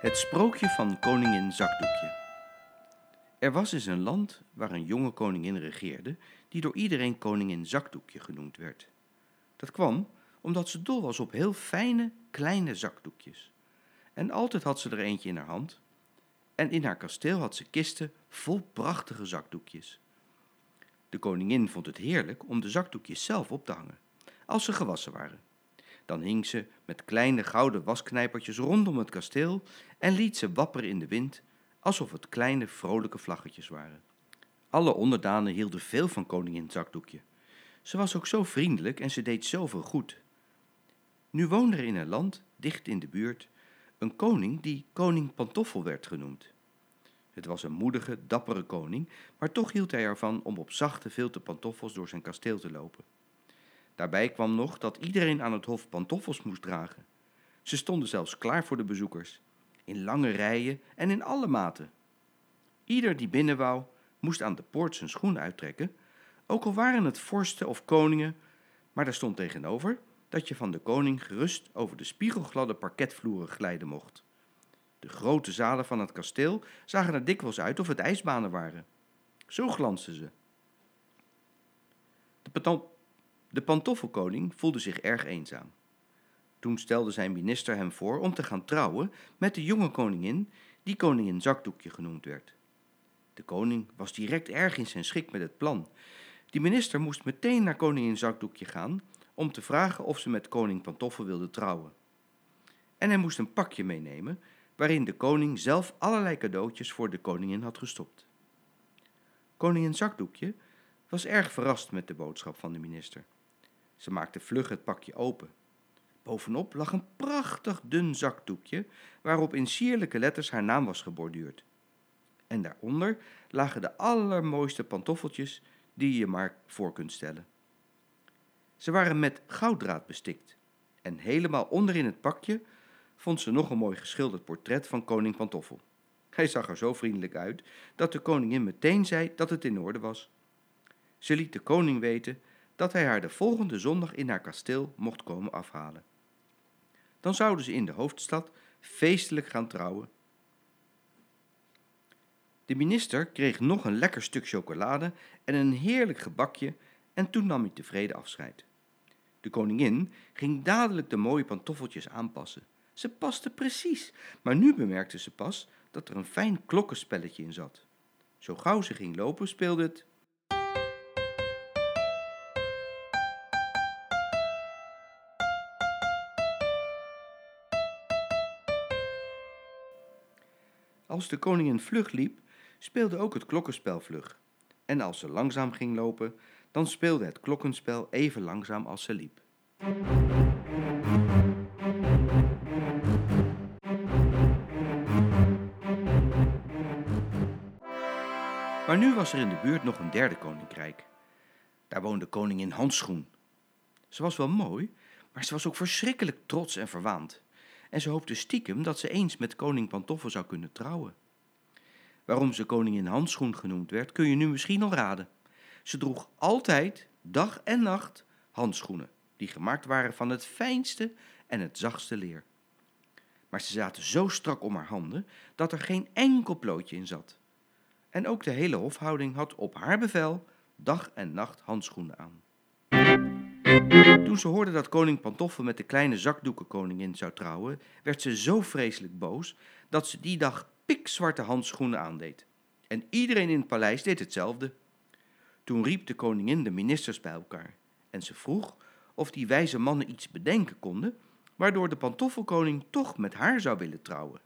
Het sprookje van koningin Zakdoekje. Er was eens een land waar een jonge koningin regeerde, die door iedereen koningin Zakdoekje genoemd werd. Dat kwam omdat ze dol was op heel fijne, kleine zakdoekjes. En altijd had ze er eentje in haar hand. En in haar kasteel had ze kisten vol prachtige zakdoekjes. De koningin vond het heerlijk om de zakdoekjes zelf op te hangen, als ze gewassen waren. Dan hing ze met kleine gouden wasknijpertjes rondom het kasteel en liet ze wapperen in de wind, alsof het kleine vrolijke vlaggetjes waren. Alle onderdanen hielden veel van koningin Zakdoekje. Ze was ook zo vriendelijk en ze deed zoveel goed. Nu woonde er in een land, dicht in de buurt, een koning die koning Pantoffel werd genoemd. Het was een moedige, dappere koning, maar toch hield hij ervan om op zachte vilte pantoffels door zijn kasteel te lopen. Daarbij kwam nog dat iedereen aan het hof pantoffels moest dragen. Ze stonden zelfs klaar voor de bezoekers, in lange rijen en in alle maten. Ieder die binnen wou, moest aan de poort zijn schoen uittrekken, ook al waren het vorsten of koningen, maar daar stond tegenover dat je van de koning gerust over de spiegelgladde parketvloeren glijden mocht. De grote zalen van het kasteel zagen er dikwijls uit of het ijsbanen waren. Zo glansden ze. De de pantoffelkoning voelde zich erg eenzaam. Toen stelde zijn minister hem voor om te gaan trouwen met de jonge koningin, die koningin Zakdoekje genoemd werd. De koning was direct erg in zijn schik met het plan. Die minister moest meteen naar koningin Zakdoekje gaan om te vragen of ze met koning Pantoffel wilde trouwen. En hij moest een pakje meenemen waarin de koning zelf allerlei cadeautjes voor de koningin had gestopt. Koningin Zakdoekje was erg verrast met de boodschap van de minister. Ze maakte vlug het pakje open. Bovenop lag een prachtig dun zakdoekje waarop in sierlijke letters haar naam was geborduurd. En daaronder lagen de allermooiste pantoffeltjes die je maar voor kunt stellen. Ze waren met gouddraad bestikt en helemaal onderin het pakje vond ze nog een mooi geschilderd portret van koning Pantoffel. Hij zag er zo vriendelijk uit dat de koningin meteen zei dat het in orde was. Ze liet de koning weten dat hij haar de volgende zondag in haar kasteel mocht komen afhalen. Dan zouden ze in de hoofdstad feestelijk gaan trouwen. De minister kreeg nog een lekker stuk chocolade en een heerlijk gebakje en toen nam hij tevreden afscheid. De koningin ging dadelijk de mooie pantoffeltjes aanpassen. Ze paste precies, maar nu bemerkte ze pas dat er een fijn klokkenspelletje in zat. Zo gauw ze ging lopen, speelde het Als de koningin vlug liep, speelde ook het klokkenspel vlug. En als ze langzaam ging lopen, dan speelde het klokkenspel even langzaam als ze liep. Maar nu was er in de buurt nog een derde koninkrijk. Daar woonde koningin Handschoen. Ze was wel mooi, maar ze was ook verschrikkelijk trots en verwaand en ze hoopte stiekem dat ze eens met koning Pantoffel zou kunnen trouwen. Waarom ze koningin Handschoen genoemd werd, kun je nu misschien al raden. Ze droeg altijd, dag en nacht, handschoenen, die gemaakt waren van het fijnste en het zachtste leer. Maar ze zaten zo strak om haar handen dat er geen enkel plootje in zat. En ook de hele hofhouding had op haar bevel dag en nacht handschoenen aan. Toen ze hoorde dat koning Pantoffel met de kleine zakdoekenkoningin zou trouwen, werd ze zo vreselijk boos dat ze die dag pikzwarte handschoenen aandeed. En iedereen in het paleis deed hetzelfde. Toen riep de koningin de ministers bij elkaar en ze vroeg of die wijze mannen iets bedenken konden, waardoor de pantoffelkoning toch met haar zou willen trouwen.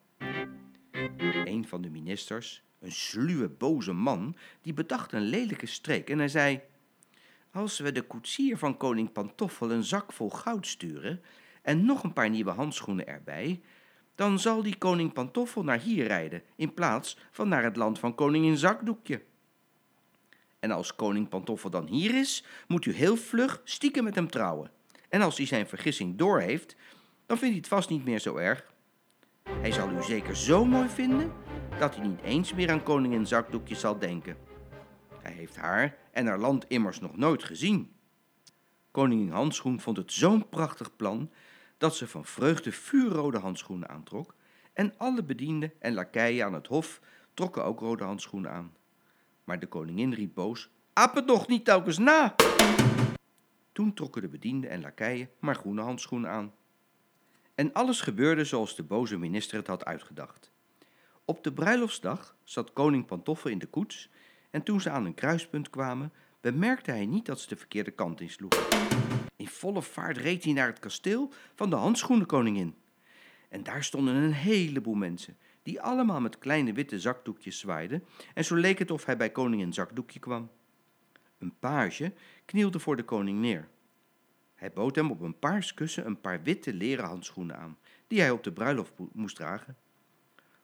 Een van de ministers, een sluwe, boze man, die bedacht een lelijke streek en hij zei: als we de koetsier van koning Pantoffel een zak vol goud sturen en nog een paar nieuwe handschoenen erbij, dan zal die koning Pantoffel naar hier rijden in plaats van naar het land van koningin Zakdoekje. En als koning Pantoffel dan hier is, moet u heel vlug stiekem met hem trouwen. En als hij zijn vergissing doorheeft, dan vindt hij het vast niet meer zo erg. Hij zal u zeker zo mooi vinden dat hij niet eens meer aan koningin Zakdoekje zal denken. Hij heeft haar en haar land immers nog nooit gezien. Koningin Handschoen vond het zo'n prachtig plan dat ze van vreugde vuurrode handschoenen aantrok En alle bedienden en lakeien aan het hof trokken ook rode handschoenen aan. Maar de koningin riep boos: Aap het nog niet telkens na! Toen trokken de bedienden en lakeien maar groene handschoenen aan. En alles gebeurde zoals de boze minister het had uitgedacht. Op de bruiloftsdag zat koning Pantoffel in de koets en toen ze aan een kruispunt kwamen, bemerkte hij niet dat ze de verkeerde kant insloegen. In volle vaart reed hij naar het kasteel van de handschoenenkoningin. En daar stonden een heleboel mensen, die allemaal met kleine witte zakdoekjes zwaaiden, en zo leek het of hij bij koningin zakdoekje kwam. Een page knielde voor de koning neer. Hij bood hem op een paars kussen een paar witte leren handschoenen aan, die hij op de bruiloft moest dragen.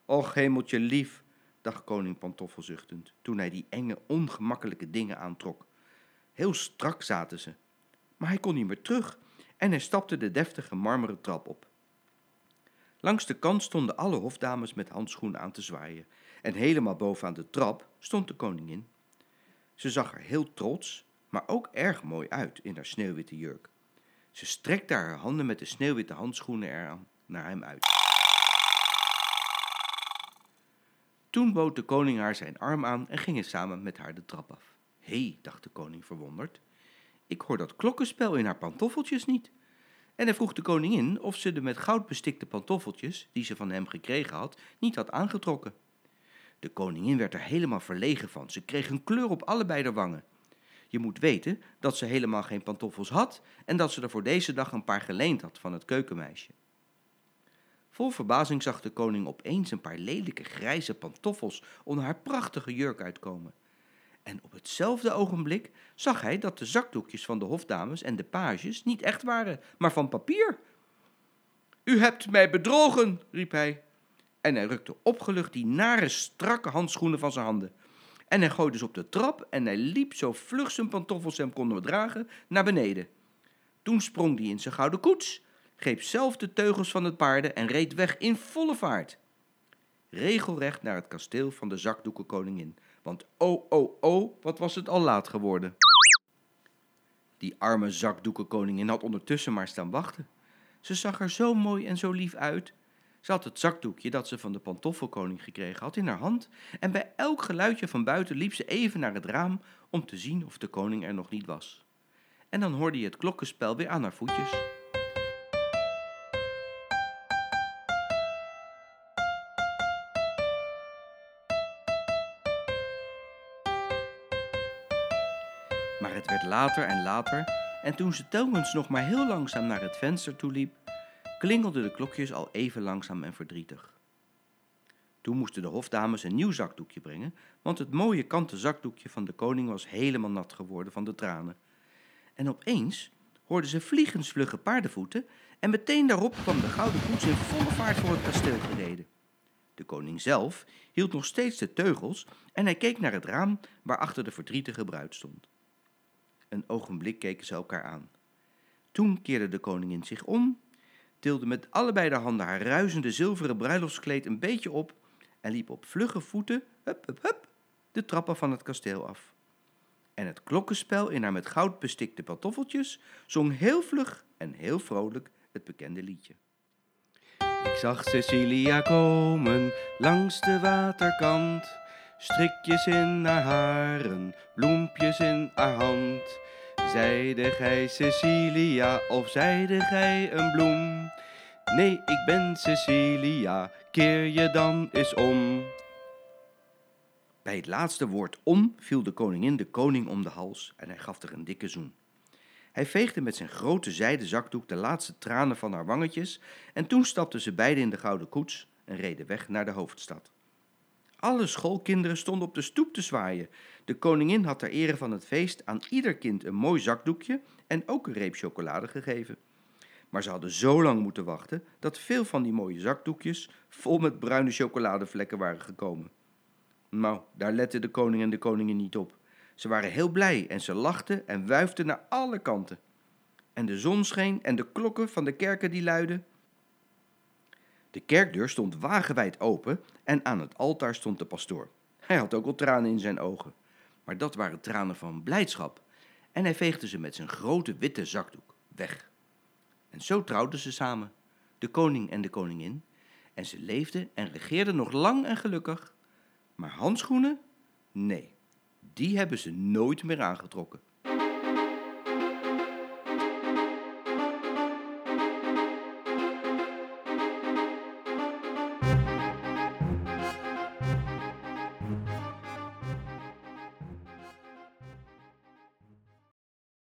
Och, hemeltje lief, dacht koning Pantoffel zuchtend, toen hij die enge, ongemakkelijke dingen aantrok. Heel strak zaten ze. Maar hij kon niet meer terug en hij stapte de deftige marmeren trap op. Langs de kant stonden alle hofdames met handschoenen aan te zwaaien en helemaal bovenaan de trap stond de koningin. Ze zag er heel trots, maar ook erg mooi uit in haar sneeuwwitte jurk. Ze strekte haar handen met de sneeuwwitte handschoenen eraan naar hem uit. Toen bood de koning haar zijn arm aan en gingen samen met haar de trap af. Hé, hey, dacht de koning verwonderd, ik hoor dat klokkenspel in haar pantoffeltjes niet. En hij vroeg de koningin of ze de met goud bestikte pantoffeltjes, die ze van hem gekregen had, niet had aangetrokken. De koningin werd er helemaal verlegen van. Ze kreeg een kleur op allebei de wangen. Je moet weten dat ze helemaal geen pantoffels had en dat ze er voor deze dag een paar geleend had van het keukenmeisje. Vol verbazing zag de koning opeens een paar lelijke grijze pantoffels onder haar prachtige jurk uitkomen. En op hetzelfde ogenblik zag hij dat de zakdoekjes van de hofdames en de pages niet echt waren, maar van papier. U hebt mij bedrogen, riep hij. En hij rukte opgelucht die nare, strakke handschoenen van zijn handen. En hij gooide ze op de trap en hij liep zo vlug zijn pantoffels hem konden dragen naar beneden. Toen sprong hij in zijn gouden koets, greep zelf de teugels van het paarden en reed weg in volle vaart. Regelrecht naar het kasteel van de zakdoekenkoningin, want oh, oh, oh, wat was het al laat geworden. Die arme zakdoekenkoningin had ondertussen maar staan wachten. Ze zag er zo mooi en zo lief uit ze had het zakdoekje dat ze van de pantoffelkoning gekregen had in haar hand en bij elk geluidje van buiten liep ze even naar het raam om te zien of de koning er nog niet was. En dan hoorde je het klokkenspel weer aan haar voetjes. Maar het werd later en later en toen ze telkens nog maar heel langzaam naar het venster toe liep, klingelden de klokjes al even langzaam en verdrietig. Toen moesten de hofdames een nieuw zakdoekje brengen, want het mooie kanten zakdoekje van de koning was helemaal nat geworden van de tranen. En opeens hoorden ze vliegensvlugge paardenvoeten en meteen daarop kwam de gouden koets in volle vaart voor het kasteel gereden. De koning zelf hield nog steeds de teugels en hij keek naar het raam waarachter de verdrietige bruid stond. Een ogenblik keken ze elkaar aan. Toen keerde de koningin zich om tilde met allebei de handen haar ruisende zilveren bruiloftskleed een beetje op en liep op vlugge voeten, hup, hup, hup, de trappen van het kasteel af. En het klokkenspel in haar met goud bestikte pantoffeltjes zong heel vlug en heel vrolijk het bekende liedje. Ik zag Cecilia komen langs de waterkant, strikjes in haar haren, bloempjes in haar hand. Zeide gij Cecilia of zeide gij een bloem? Nee, ik ben Cecilia, keer je dan eens om. Bij het laatste woord om viel de koningin de koning om de hals en hij gaf er een dikke zoen. Hij veegde met zijn grote zijden zakdoek de laatste tranen van haar wangetjes en toen stapten ze beiden in de gouden koets en reden weg naar de hoofdstad. Alle schoolkinderen stonden op de stoep te zwaaien. De koningin had ter ere van het feest aan ieder kind een mooi zakdoekje en ook een reep chocolade gegeven. Maar ze hadden zo lang moeten wachten dat veel van die mooie zakdoekjes vol met bruine chocoladevlekken waren gekomen. Nou, daar letten de koning en de koningin niet op. Ze waren heel blij en ze lachten en wuifden naar alle kanten. En de zon scheen en de klokken van de kerken die luidden. De kerkdeur stond wagenwijd open en aan het altaar stond de pastoor. Hij had ook al tranen in zijn ogen, maar dat waren tranen van blijdschap en hij veegde ze met zijn grote witte zakdoek weg. En zo trouwden ze samen, de koning en de koningin, En ze leefden en regeerden nog lang en gelukkig. Maar handschoenen? Nee, die hebben ze nooit meer aangetrokken.